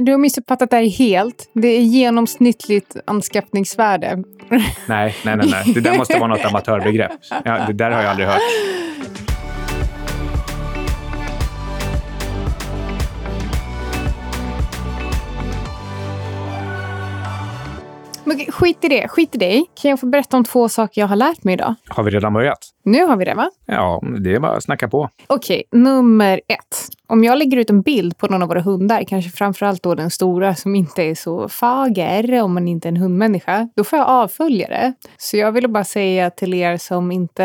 du har missuppfattat det här helt. Det är genomsnittligt anskaffningsvärde. Nej, nej, nej, nej. Det där måste vara något amatörbegrepp. Ja, det där har jag aldrig hört. Men skit i det. Skit i dig. Kan jag få berätta om två saker jag har lärt mig idag? Har vi redan börjat? Nu har vi det, va? Ja, det är bara att snacka på. Okej, nummer ett. Om jag lägger ut en bild på någon av våra hundar, kanske framförallt då den stora som inte är så fager om man inte är en hundmänniska, då får jag avföljare. Så jag ville bara säga till er som inte,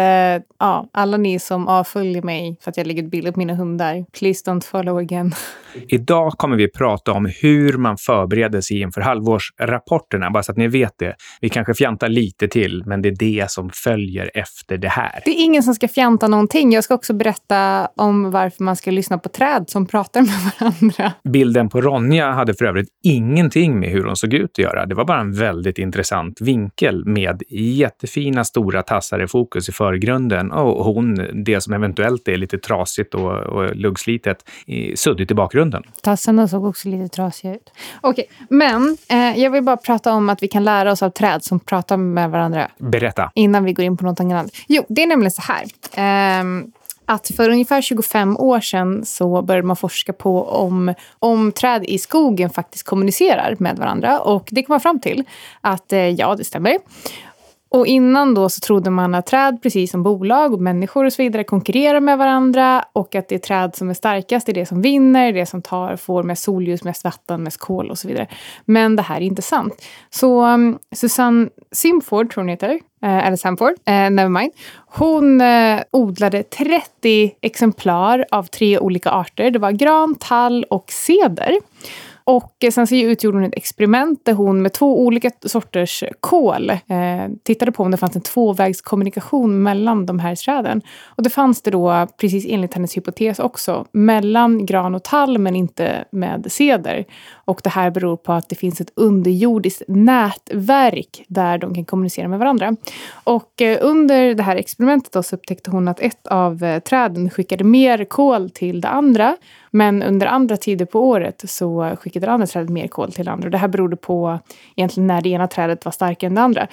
ja, alla ni som avföljer mig för att jag lägger ut bilder på mina hundar, please don't follow again. Idag kommer vi prata om hur man förbereder sig inför halvårsrapporterna, bara så att ni vet det. Vi kanske fjantar lite till, men det är det som följer efter det här. Det är ingen som ska fjanta någonting. Jag ska också berätta om varför man ska lyssna på träd som pratar med varandra. Bilden på Ronja hade för övrigt ingenting med hur hon såg ut att göra. Det var bara en väldigt intressant vinkel med jättefina stora tassar i fokus i förgrunden och hon, det som eventuellt är lite trasigt och, och luggslitet, i- suddigt i bakgrunden. Tassarna såg också lite trasiga ut. Okej, men eh, jag vill bara prata om att vi kan lära oss av träd som pratar med varandra Berätta. innan vi går in på något annat. Jo, det är nämligen så här. Um, att för ungefär 25 år sedan så började man forska på om, om träd i skogen faktiskt kommunicerar med varandra. Och det kom man fram till att eh, ja, det stämmer. Och innan då så trodde man att träd, precis som bolag och människor och så vidare, konkurrerar med varandra och att det träd som är starkast är det som vinner, det som tar, får mest solljus, mest vatten, mest kol och så vidare. Men det här är inte sant. Så um, Susanne Simford, tror hon heter, Eh, eller Samford, eh, never mind. Hon eh, odlade 30 exemplar av tre olika arter. Det var gran, tall och ceder. Och sen så utgjorde hon ett experiment där hon med två olika sorters kol eh, tittade på om det fanns en tvåvägskommunikation mellan de här träden. Och det fanns det då, precis enligt hennes hypotes också, mellan gran och tall men inte med ceder. Och det här beror på att det finns ett underjordiskt nätverk där de kan kommunicera med varandra. Och eh, under det här experimentet då så upptäckte hon att ett av eh, träden skickade mer kol till det andra. Men under andra tider på året så skickade det andra trädet mer kol till det andra. Det här berodde på egentligen när det ena trädet var starkare än det andra.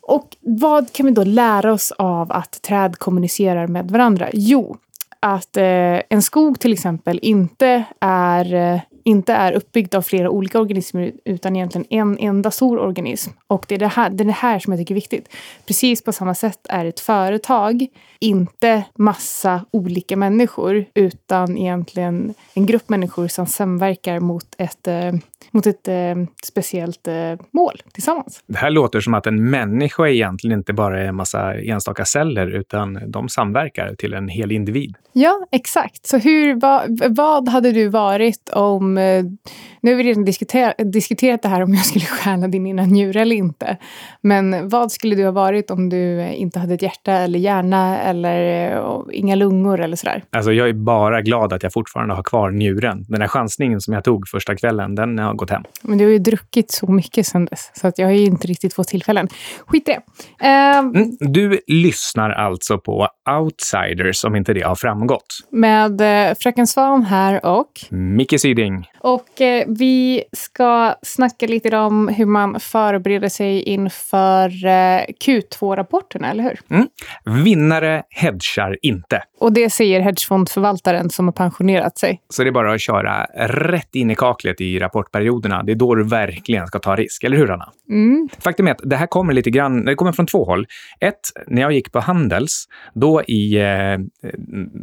Och vad kan vi då lära oss av att träd kommunicerar med varandra? Jo, att eh, en skog till exempel inte är, eh, inte är uppbyggd av flera olika organismer utan egentligen en enda stor organism. Och det är det här, det är det här som jag tycker är viktigt. Precis på samma sätt är ett företag inte massa olika människor utan egentligen en grupp människor som samverkar mot ett, eh, mot ett eh, speciellt eh, mål tillsammans. Det här låter som att en människa egentligen inte bara är en massa enstaka celler, utan de samverkar till en hel individ. Ja, exakt. Så hur, vad, vad hade du varit om... eh, Nu har vi redan diskuterat, diskuterat det här om jag skulle stjäla din ena njure eller inte. Men vad skulle du ha varit om du inte hade ett hjärta eller hjärna eller eh, inga lungor eller sådär? Alltså, jag är bara glad att jag fortfarande har kvar njuren. Den här chansningen som jag tog första kvällen, den har gått hem. Men du har ju druckit så mycket sen dess, så att jag har ju inte riktigt fått tillfällen. Skit i det. Eh, Mm, du lyssnar alltså på Outsiders, om inte det har framgått. med eh, Fröken Svan här och... Micke Syding. Och eh, vi ska snacka lite om hur man förbereder sig inför eh, Q2-rapporterna, eller hur? Mm. Vinnare hedgar inte. Och det säger hedgefondförvaltaren som har pensionerat sig. Så det är bara att köra rätt in i kaklet i rapportperioderna. Det är då du verkligen ska ta risk, eller hur Anna? Mm. Faktum är att det här kommer lite grann, det kommer från två håll. Ett, när jag gick på Handels, då i, eh,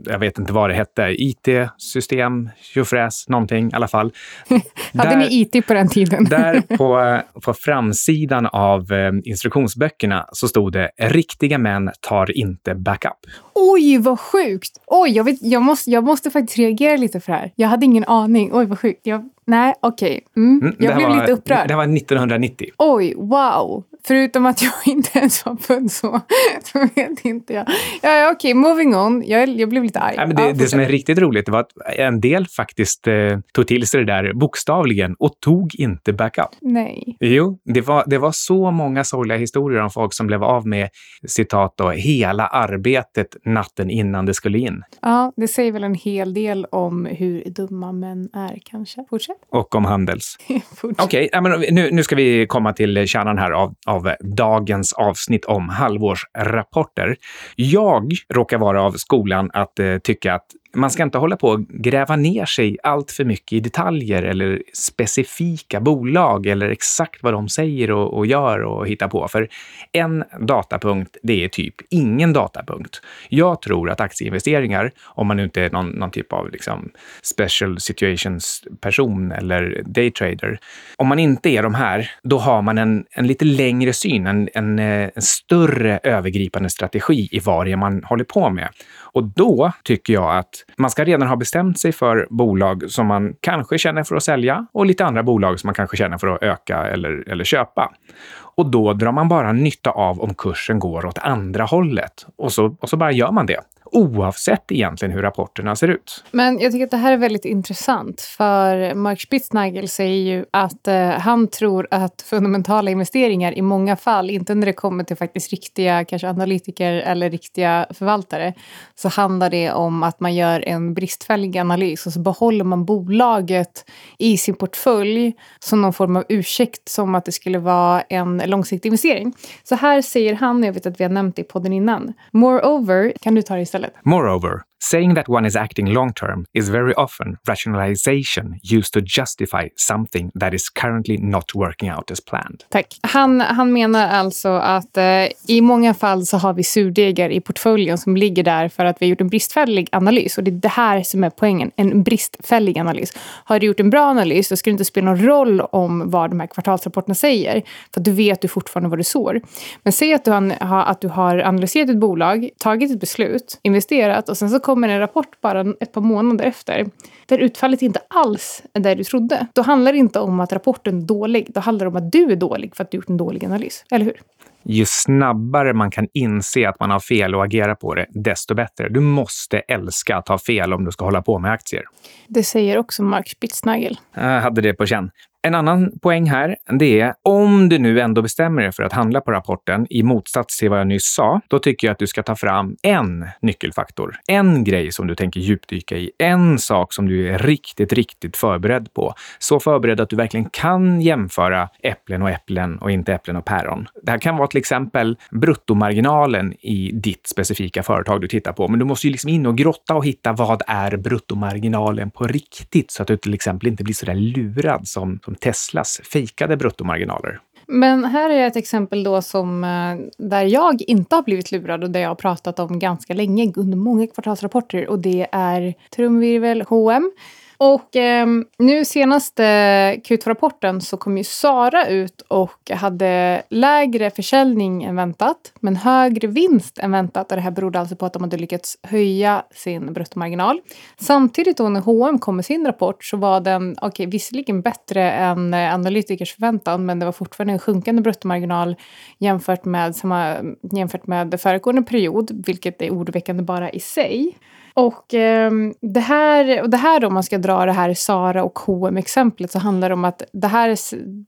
jag vet inte vad det hette, IT-system, tjofräs, någonting i alla fall. Hade Där- ni IT på den tiden? Där på, på framsidan av eh, instruktionsböckerna så stod det “Riktiga män tar inte backup”. Oj, vad sjukt! Oj, jag, vet, jag, måste, jag måste faktiskt reagera lite för det här. Jag hade ingen aning. Oj, vad sjukt. Jag, nej, okej. Mm. Mm, det Jag blev var, lite upprörd. Det här var 1990. Oj, wow! Förutom att jag inte ens var född så, så vet inte jag. Ja, ja okej, moving on. Jag, jag blev lite arg. Nej, men det, Ja, det som är riktigt roligt var att en del faktiskt eh, tog till sig det där bokstavligen och tog inte backup. Nej. Jo, det var, det var så många sorgliga historier om folk som blev av med citat då, hela arbetet natten innan det skulle in. Ja, det säger väl en hel del om hur dumma män är kanske. Fortsätt. Fortsätt. Och om Handels. Okej, okay, nu, nu ska vi komma till kärnan här av, av dagens avsnitt om halvårsrapporter. Jag råkar vara av skolan att eh, tycka att man ska inte hålla på och gräva ner sig allt för mycket i detaljer eller specifika bolag eller exakt vad de säger och, och gör och hittar på. För en datapunkt, det är typ ingen datapunkt. Jag tror att aktieinvesteringar, om man nu inte är någon, någon typ av liksom special situations person eller daytrader, om man inte är de här, då har man en, en lite längre syn, en, en, eh, en större övergripande strategi i vad det är man håller på med. Och då tycker jag att man ska redan ha bestämt sig för bolag som man kanske känner för att sälja och lite andra bolag som man kanske känner för att öka eller, eller köpa. Och då drar man bara nytta av om kursen går åt andra hållet. Och så, och så bara gör man det oavsett egentligen hur rapporterna ser ut. Men jag tycker att det här är väldigt intressant, för Mark Spitznagel säger ju att eh, han tror att fundamentala investeringar i många fall, inte när det kommer till faktiskt riktiga kanske analytiker eller riktiga förvaltare, så handlar det om att man gör en bristfällig analys och så behåller man bolaget i sin portfölj som någon form av ursäkt som att det skulle vara en långsiktig investering. Så här säger han, jag vet att vi har nämnt det i podden innan. Moreover, kan du ta det istället? Istället. Moreover, saying that one is acting long term is very often rationalization used to justify something that is currently not working out as planned. Tack. Han, han menar alltså att eh, i många fall så har vi surdegar i portföljen som ligger där för att vi har gjort en bristfällig analys. Och det är det här som är poängen, en bristfällig analys. Har du gjort en bra analys så ska det inte spela någon roll om vad de här kvartalsrapporterna säger. För du vet du fortfarande vad du sår. Men säg att du, har, att du har analyserat ett bolag, tagit ett beslut, investerat och sen så kommer en rapport bara ett par månader efter där utfallet inte alls är det du trodde. Då handlar det inte om att rapporten är dålig. Då handlar det om att du är dålig för att du gjort en dålig analys. Eller hur? Ju snabbare man kan inse att man har fel och agera på det, desto bättre. Du måste älska att ha fel om du ska hålla på med aktier. Det säger också Mark Spitznagel. Jag hade det på känn. En annan poäng här, det är om du nu ändå bestämmer dig för att handla på rapporten i motsats till vad jag nyss sa, då tycker jag att du ska ta fram en nyckelfaktor. En grej som du tänker djupdyka i. En sak som du är riktigt, riktigt förberedd på. Så förberedd att du verkligen kan jämföra äpplen och äpplen och inte äpplen och päron. Det här kan vara till exempel bruttomarginalen i ditt specifika företag du tittar på. Men du måste ju liksom in och grotta och hitta vad är bruttomarginalen på riktigt så att du till exempel inte blir så där lurad som, som Teslas fejkade bruttomarginaler. Men här är ett exempel då som eh, där jag inte har blivit lurad och där jag har pratat om ganska länge under många kvartalsrapporter och det är trumvirvel H&M och ehm, eh, nu senaste Q2-rapporten så kom ju Sara ut och hade lägre försäljning än väntat, men högre vinst än väntat. Och det här berodde alltså på att de hade lyckats höja sin bruttomarginal. Samtidigt då när H&M kom med sin rapport så var den, okej, okay, visserligen bättre än eh, analytikers förväntan, men det var fortfarande en sjunkande bruttomarginal jämfört med, samma, jämfört med föregående period, vilket är oroväckande bara i sig. Och, eh, det här, och det här då, om man ska dra det här Sara och H&M exemplet så handlar det om att det här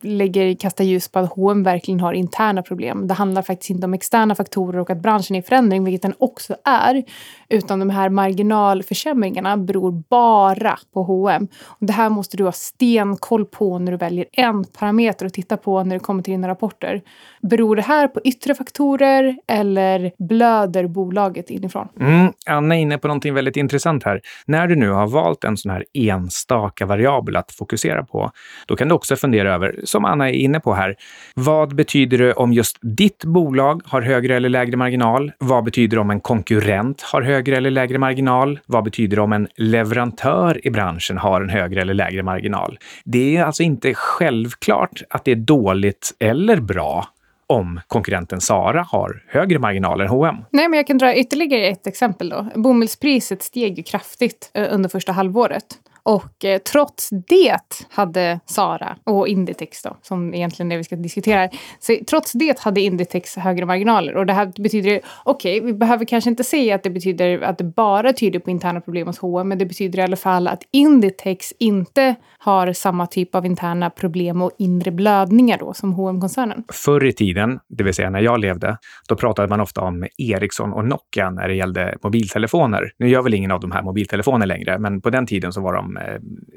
lägger, kastar ljus på att H&M verkligen har interna problem. Det handlar faktiskt inte om externa faktorer och att branschen är i förändring, vilket den också är. Utan de här marginalförsämringarna beror bara på H&M. Och det här måste du ha stenkoll på när du väljer en parameter att titta på när det kommer till dina rapporter. Beror det här på yttre faktorer eller blöder bolaget inifrån? Mm, Anna är inne på någonting väldigt intressant här. När du nu har valt en sån här enstaka variabel att fokusera på, då kan du också fundera över, som Anna är inne på här, vad betyder det om just ditt bolag har högre eller lägre marginal? Vad betyder det om en konkurrent har högre eller lägre marginal? Vad betyder det om en leverantör i branschen har en högre eller lägre marginal? Det är alltså inte självklart att det är dåligt eller bra om konkurrenten Sara har högre marginaler än H&M. Nej, men jag kan dra ytterligare ett exempel. då. Bomullspriset steg ju kraftigt eh, under första halvåret. Och eh, trots det hade Sara och Inditex då, som egentligen är det vi ska diskutera, så trots det hade Inditex högre marginaler. Och det här betyder, okej, okay, vi behöver kanske inte säga att det betyder att det bara tyder på interna problem hos H&M, men det betyder i alla fall att Inditex inte har samma typ av interna problem och inre blödningar då som hm koncernen Förr i tiden, det vill säga när jag levde, då pratade man ofta om Ericsson och Nokia när det gällde mobiltelefoner. Nu gör väl ingen av de här mobiltelefoner längre, men på den tiden så var de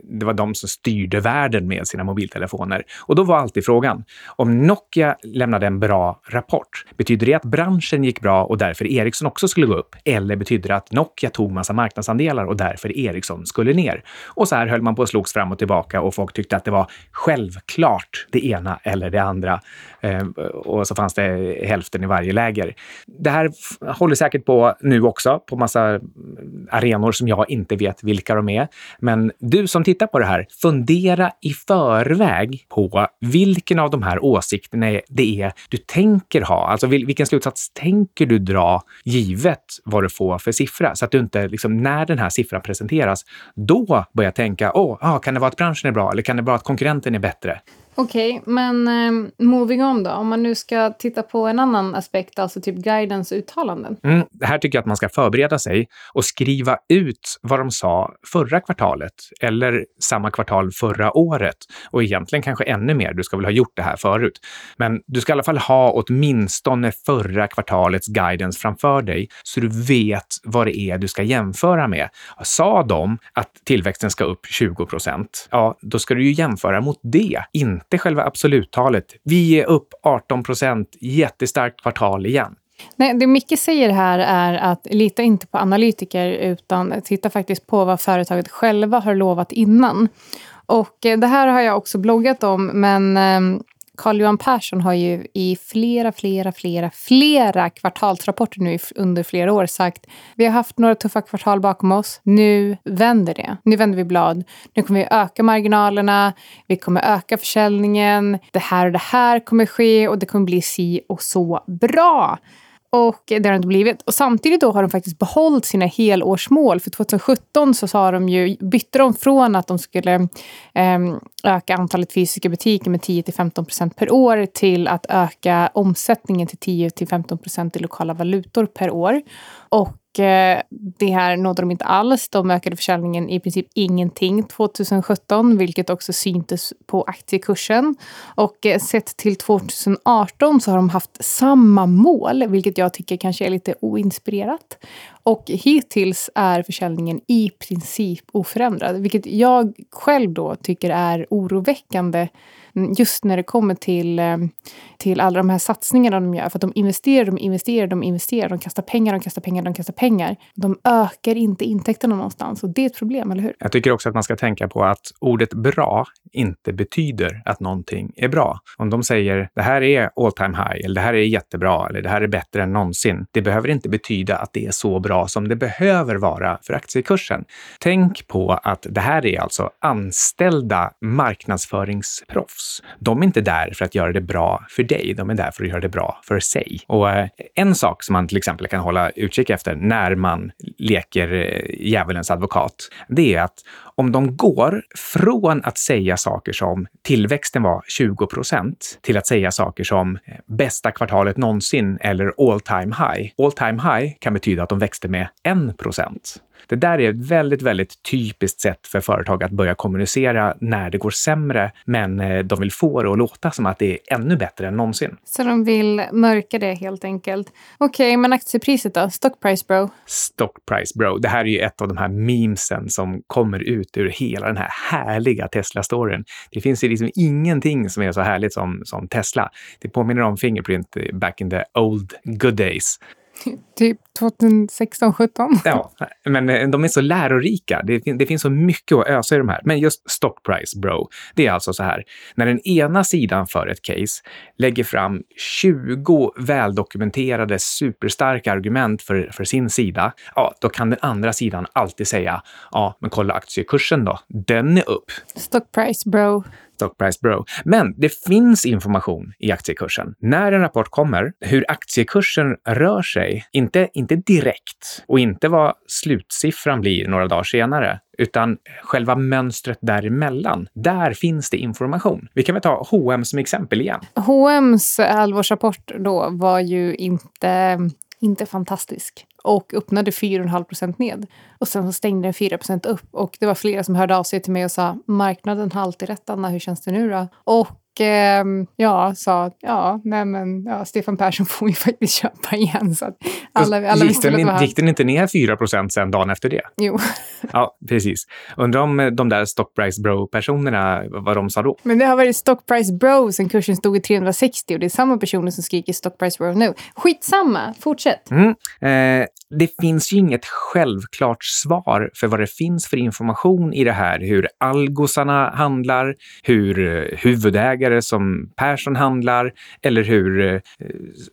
det var de som styrde världen med sina mobiltelefoner. Och då var alltid frågan, om Nokia lämnade en bra rapport, betyder det att branschen gick bra och därför Ericsson också skulle gå upp? Eller betyder det att Nokia tog massa marknadsandelar och därför Ericsson skulle ner? Och så här höll man på och slogs fram och tillbaka och folk tyckte att det var självklart det ena eller det andra. Eh, och så fanns det hälften i varje läger. Det här håller säkert på nu också på massa arenor som jag inte vet vilka de är. Men du som tittar på det här, fundera i förväg på vilken av de här åsikterna det är du tänker ha. Alltså vilken slutsats tänker du dra givet vad du får för siffra? Så att du inte, liksom, när den här siffran presenteras, då börjar tänka, åh, oh, kan det vara att branschen är bra eller kan det vara att konkurrenten är bättre? Okej, okay, men um, moving on då. Om man nu ska titta på en annan aspekt, alltså typ guidens uttalanden. Mm, här tycker jag att man ska förbereda sig och skriva ut vad de sa förra kvartalet eller samma kvartal förra året. Och egentligen kanske ännu mer. Du ska väl ha gjort det här förut. Men du ska i alla fall ha åtminstone förra kvartalets guidance framför dig så du vet vad det är du ska jämföra med. Sa de att tillväxten ska upp 20 procent, ja, då ska du ju jämföra mot det, inte inte själva absoluttalet. Vi är upp 18 procent, jättestarkt kvartal igen. Nej, det Micke säger här är att lita inte på analytiker utan titta faktiskt på vad företaget själva har lovat innan. Och eh, det här har jag också bloggat om, men ehm, Carl-Johan Persson har ju i flera, flera, flera, flera kvartalsrapporter nu under flera år sagt vi har haft några tuffa kvartal bakom oss. Nu vänder det. Nu vänder vi blad. Nu kommer vi öka marginalerna. Vi kommer öka försäljningen. Det här och det här kommer ske och det kommer bli si och så bra. Och det har det inte blivit. Och samtidigt då har de faktiskt behållit sina helårsmål. För 2017 så sa de ju, bytte de från att de skulle eh, öka antalet fysiska butiker med 10 15 procent per år till att öka omsättningen till 10 15 procent i lokala valutor per år. Och det här nådde de inte alls. De ökade försäljningen i princip ingenting 2017, vilket också syntes på aktiekursen. Och eh, sett till 2018 så har de haft samma mål, vilket jag tycker kanske är lite oinspirerat. Och hittills är försäljningen i princip oförändrad, vilket jag själv då tycker är oroväckande Mm, just när det kommer till, eh, till alla de här satsningarna de gör. För att de investerar, de investerar, de investerar. De kastar pengar, de kastar pengar, de kastar pengar. De ökar inte intäkterna någonstans och det är ett problem, eller hur? Jag tycker också att man ska tänka på att ordet bra inte betyder att någonting är bra. Om de säger det här är all time high eller det här är jättebra eller det här är bättre än någonsin. Det behöver inte betyda att det är så bra som det behöver vara för aktiekursen. Tänk på att det här är alltså anställda marknadsföringsproffs. De är inte där för att göra det bra för dig. De är där för att göra det bra för sig. Och eh, en sak som man till exempel kan hålla utkik efter när man leker eh, djävulens advokat, det är att om de går från att säga saker som tillväxten var 20 procent till att säga saker som eh, bästa kvartalet någonsin eller all time high. All time high kan betyda att de växte med 1 procent. Det där är ett väldigt, väldigt typiskt sätt för företag att börja kommunicera när det går sämre, men eh, de vill få det att låta som att det är ännu bättre än någonsin. Så de vill mörka det helt enkelt. Okej, okay, men aktiepriset då? Stock price bro? Stock price bro. Det här är ju ett av de här memesen som kommer ut ur hela den här härliga Tesla-storyn. Det finns ju liksom ingenting som är så härligt som, som Tesla. Det påminner om Fingerprint back in the old good days. Typ 2016, 17. Ja, men eh, de är så lärorika. Det, det, finns så mycket att ösa i de här. Men just stock price, bro. Det är alltså så här. När den ena sidan för ett case lägger fram 20 väldokumenterade superstarka argument för, för sin sida, ja, då kan den andra sidan alltid säga, ja, men kolla aktiekursen då. Den är upp. Stock price, bro. Stock Price Bro. Men det finns information i aktiekursen. När en rapport kommer, hur aktiekursen rör sig, inte, inte direkt och inte vad slutsiffran blir några dagar senare, utan själva mönstret däremellan. Där finns det information. Vi kan väl ta H&M som exempel igen. H&M's halvårsrapport då var ju inte, inte fantastisk och öppnade 4,5 procent ned. Och sen så stängde den 4 procent upp. Och det var flera som hörde av sig till mig och sa marknaden har alltid rätt, Anna. Hur känns det nu då? Och och eh, ja, sa ja, nej men ja, Stefan Persson får ju faktiskt köpa igen. Så alla, alla gick, den, gick den inte ner 4% sen dagen efter det? Jo. Ja, precis. Undrar om de där Stockprice Bro-personerna, vad de sa då? Men det har varit Stockprice Bro sen kursen stod i 360 och det är samma personer som skriker Stockprice Bro nu. Skitsamma, fortsätt. Mm. Eh, det finns ju inget självklart svar för vad det finns för information i det här. Hur algosarna handlar, hur eh, huvudägare som Persson handlar eller hur eh,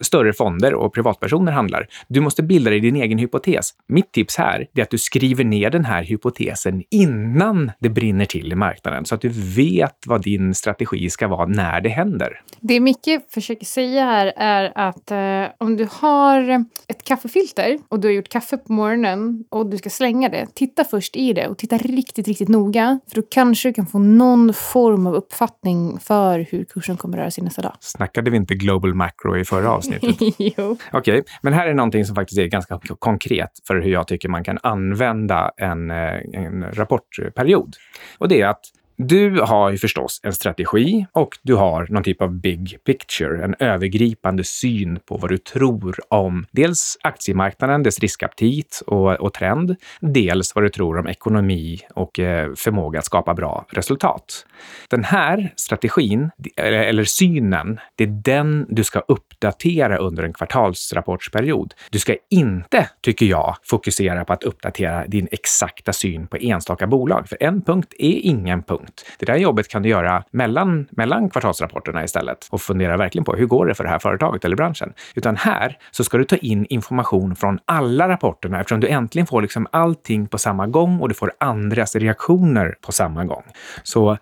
större fonder och privatpersoner handlar. Du måste bilda dig din egen hypotes. Mitt tips här är att du skriver ner den här hypotesen innan det brinner till i marknaden så att du vet vad din strategi ska vara när det händer. Det Micke försöker säga här är att eh, om du har ett kaffefilter och du har gjort kaffe på morgonen och du ska slänga det, titta först i det och titta riktigt, riktigt noga. För då kanske du kan få någon form av uppfattning för hur kursen kommer röra sig nästa dag. Snackade vi inte global macro i förra avsnittet? jo. Okej, okay. men här är någonting som faktiskt är ganska konkret för hur jag tycker man kan använda en, eh, en rapportperiod. Och det är att du har ju förstås en strategi och du har någon typ av big picture, en övergripande syn på vad du tror om dels aktiemarknaden, dess riskaptit och, och trend, dels vad du tror om ekonomi och eh, förmåga att skapa bra resultat. Den här strategin, eller, eller synen, det är den du ska uppdatera under en kvartalsrapportsperiod. Du ska inte, tycker jag, fokusera på att uppdatera din exakta syn på enstaka bolag, för en punkt är ingen punkt långt. Det där jobbet kan du göra mellan, mellan kvartalsrapporterna istället och fundera verkligen på hur går det för det här företaget eller branschen? Utan här så ska du ta in information från alla rapporterna eftersom du äntligen får liksom allting på samma gång och du får andras reaktioner på samma gång. Så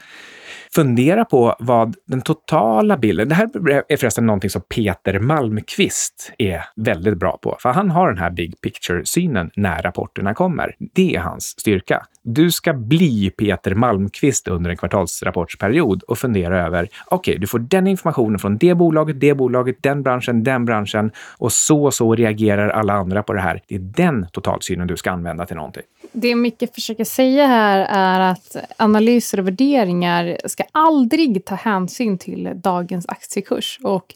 fundera på vad den totala bilden... Det här är förresten någonting som Peter Malmqvist är väldigt bra på, för han har den här big picture-synen när rapporterna kommer. Det är hans styrka. Du ska bli Peter Malmqvist under en kvartalsrapportsperiod och fundera över, okej, okay, du får den informationen från det bolaget, det bolaget, den branschen, den branschen och så och så reagerar alla andra på det här. Det är den totalsynen du ska använda till någonting. Det Micke försöker säga här är att analyser och värderingar ska aldrig ta hänsyn till dagens aktiekurs. Och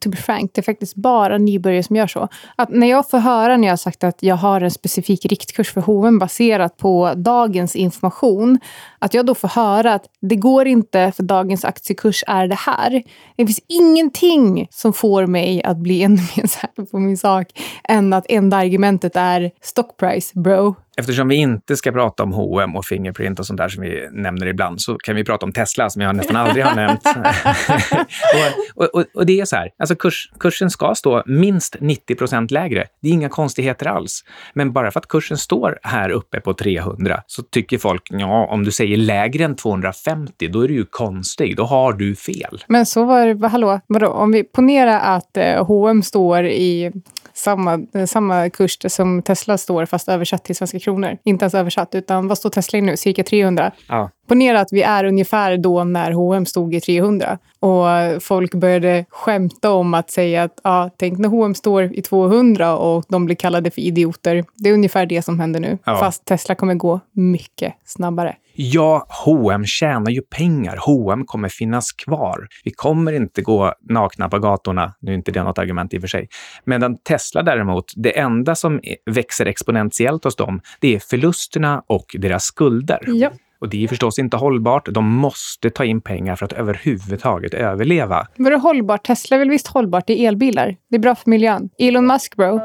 to be frank, det är faktiskt bara nybörjare som gör så. Att när jag får höra när jag har sagt att jag har en specifik riktkurs för hoven baserat på dagens information, att jag då får höra att det går inte för dagens aktiekurs är det här. Det finns ingenting som får mig att bli ännu mer säker på min sak än att enda argumentet är stock price, bro. Eftersom vi inte ska prata om H&M och Fingerprint och sånt där som vi nämner ibland så kan vi prata om Tesla som jag nästan aldrig har nämnt. och, och, och, det är så här, alltså kurs, kursen ska stå minst 90 procent lägre. Det är inga konstigheter alls. Men bara för att kursen står här uppe på 300 så tycker folk, ja, om du säger lägre än 250, då är du ju konstig. Då har du fel. Men så var det, hallå, vadå? Om vi ponerar att eh, H&M står i samma, samma kurs som Tesla står, fast översatt till svenska kronor. Inte ens översatt, utan vad står Tesla i nu? Cirka 300. Ja. Ponera att vi är ungefär då när H&M stod i 300 och folk började skämta om att säga att ja, tänk när H&M står i 200 och de blir kallade för idioter. Det är ungefär det som händer nu, ja. fast Tesla kommer gå mycket snabbare. Ja, H&M tjänar ju pengar. H&M kommer finnas kvar. Vi kommer inte gå nakna på gatorna. Nu är inte det något argument i och för sig. Medan Tesla däremot, det enda som växer exponentiellt hos dem, det är förlusterna och deras skulder. Ja. Och det är förstås inte hållbart. De måste ta in pengar för att överhuvudtaget överleva. Vadå hållbart? Tesla är väl visst hållbart? Det är elbilar. Det är bra för miljön. Elon Musk, bro.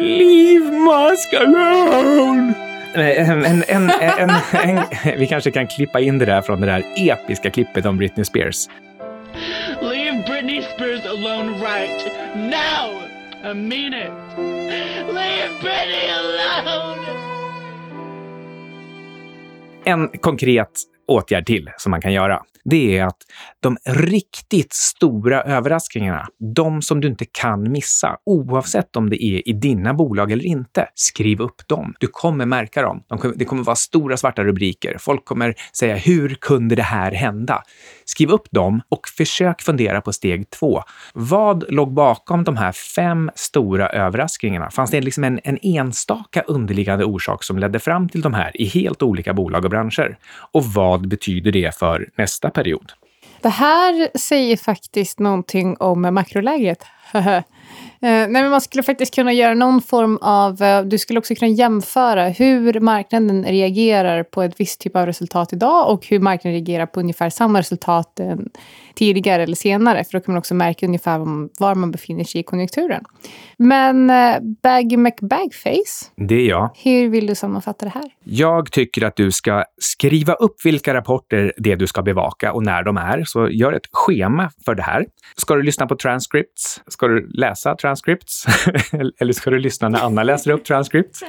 Leave Musk alone! En, en, en, en, vi kanske kan klippa in det där från det där episka klippet om Britney Spears. Leave Britney Spears alone right now! I mean it! Leave Britney alone! En konkret åtgärd till som man kan göra det är att de riktigt stora överraskningarna, de som du inte kan missa, oavsett om det är i dina bolag eller inte, skriv upp dem. Du kommer märka dem. De kommer, det kommer vara stora svarta rubriker. Folk kommer säga “Hur kunde det här hända?” Skriv upp dem och försök fundera på steg två. Vad låg bakom de här fem stora överraskningarna? Fanns det liksom en, en enstaka underliggande orsak som ledde fram till de här i helt olika bolag och branscher? Och vad betyder det för nästa period? Det här säger faktiskt någonting om makroläget. Eh, nej, men man skulle faktiskt kunna göra någon form av... Eh, du skulle också kunna jämföra hur marknaden reagerar på ett visst typ av resultat idag och hur marknaden reagerar på ungefär samma resultat eh, tidigare eller senare. För då kan man också märka ungefär var man befinner sig i konjunkturen. Men Baggy McBagface, det är jag. Hur vill du sammanfatta det här? Jag tycker att du ska skriva upp vilka rapporter det är du ska bevaka och när de är. Så gör ett schema för det här. Ska du lyssna på transcripts? Ska du läsa transcripts? Eller ska du lyssna när Anna läser upp transcripts?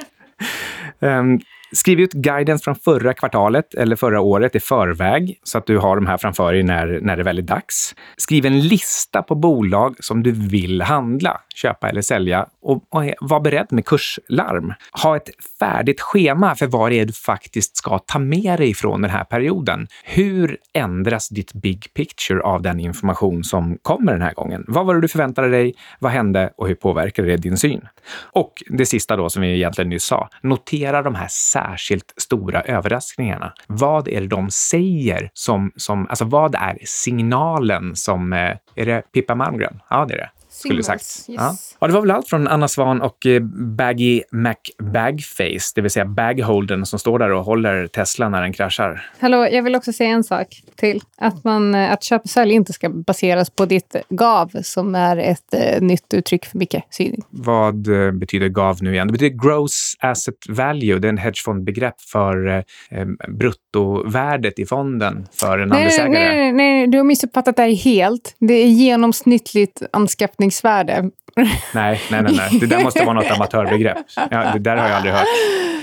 Um, Skriv ut guidance från förra kvartalet eller förra året i förväg så att du har de här framför dig när, när det är dags. Skriv en lista på bolag som du vill handla, köpa eller sälja och, och var beredd med kurslarm. Ha ett färdigt schema för vad det är du faktiskt ska ta med dig från den här perioden. Hur ändras ditt big picture av den information som kommer den här gången? Vad var det du förväntade dig? Vad hände och hur påverkade det din syn? Och det sista då som vi egentligen nyss sa, notera de här särskilt stora överraskningarna. Vad är det de säger som, som alltså vad är signalen som, eh, är det Pippa Malmgren? Ja, det är det skulle sagt. Yes. Ja. ja. det var väl allt från Anna Svan och eh, Baggy McBagface, det vill säga bagholden som står där och håller Tesla när den kraschar. Hallå, jag vill också säga en sak till. Att, man, eh, att köp och sälj inte ska baseras på ditt GAV som är ett eh, nytt uttryck för mikrostyrning. Vad eh, betyder GAV nu igen? Det betyder Gross Asset Value. Det är en hedgefondbegrepp för eh, bruttovärdet i fonden för en nej, andelsägare. Nej, nej, nej, du har missuppfattat det här helt. Det är genomsnittligt anskaffningsvärde. Nej, nej, nej, nej. Det där måste vara något amatörbegrepp. Ja, det där har jag aldrig hört.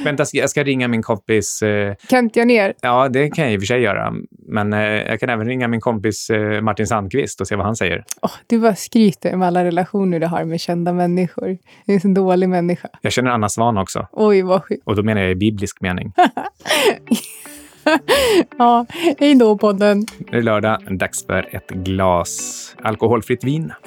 Vänta, jag ska ringa min kompis... Eh... Kent ner? Ja, det kan jag i och för sig göra. Men eh, jag kan även ringa min kompis eh, Martin Sandqvist och se vad han säger. Oh, du bara skryter med alla relationer du har med kända människor. Du är en så dålig människa. Jag känner Anna Svan också. Oj, vad sjukt. Och då menar jag i biblisk mening. ja, hej då podden. Det är lördag, dags för ett glas alkoholfritt vin.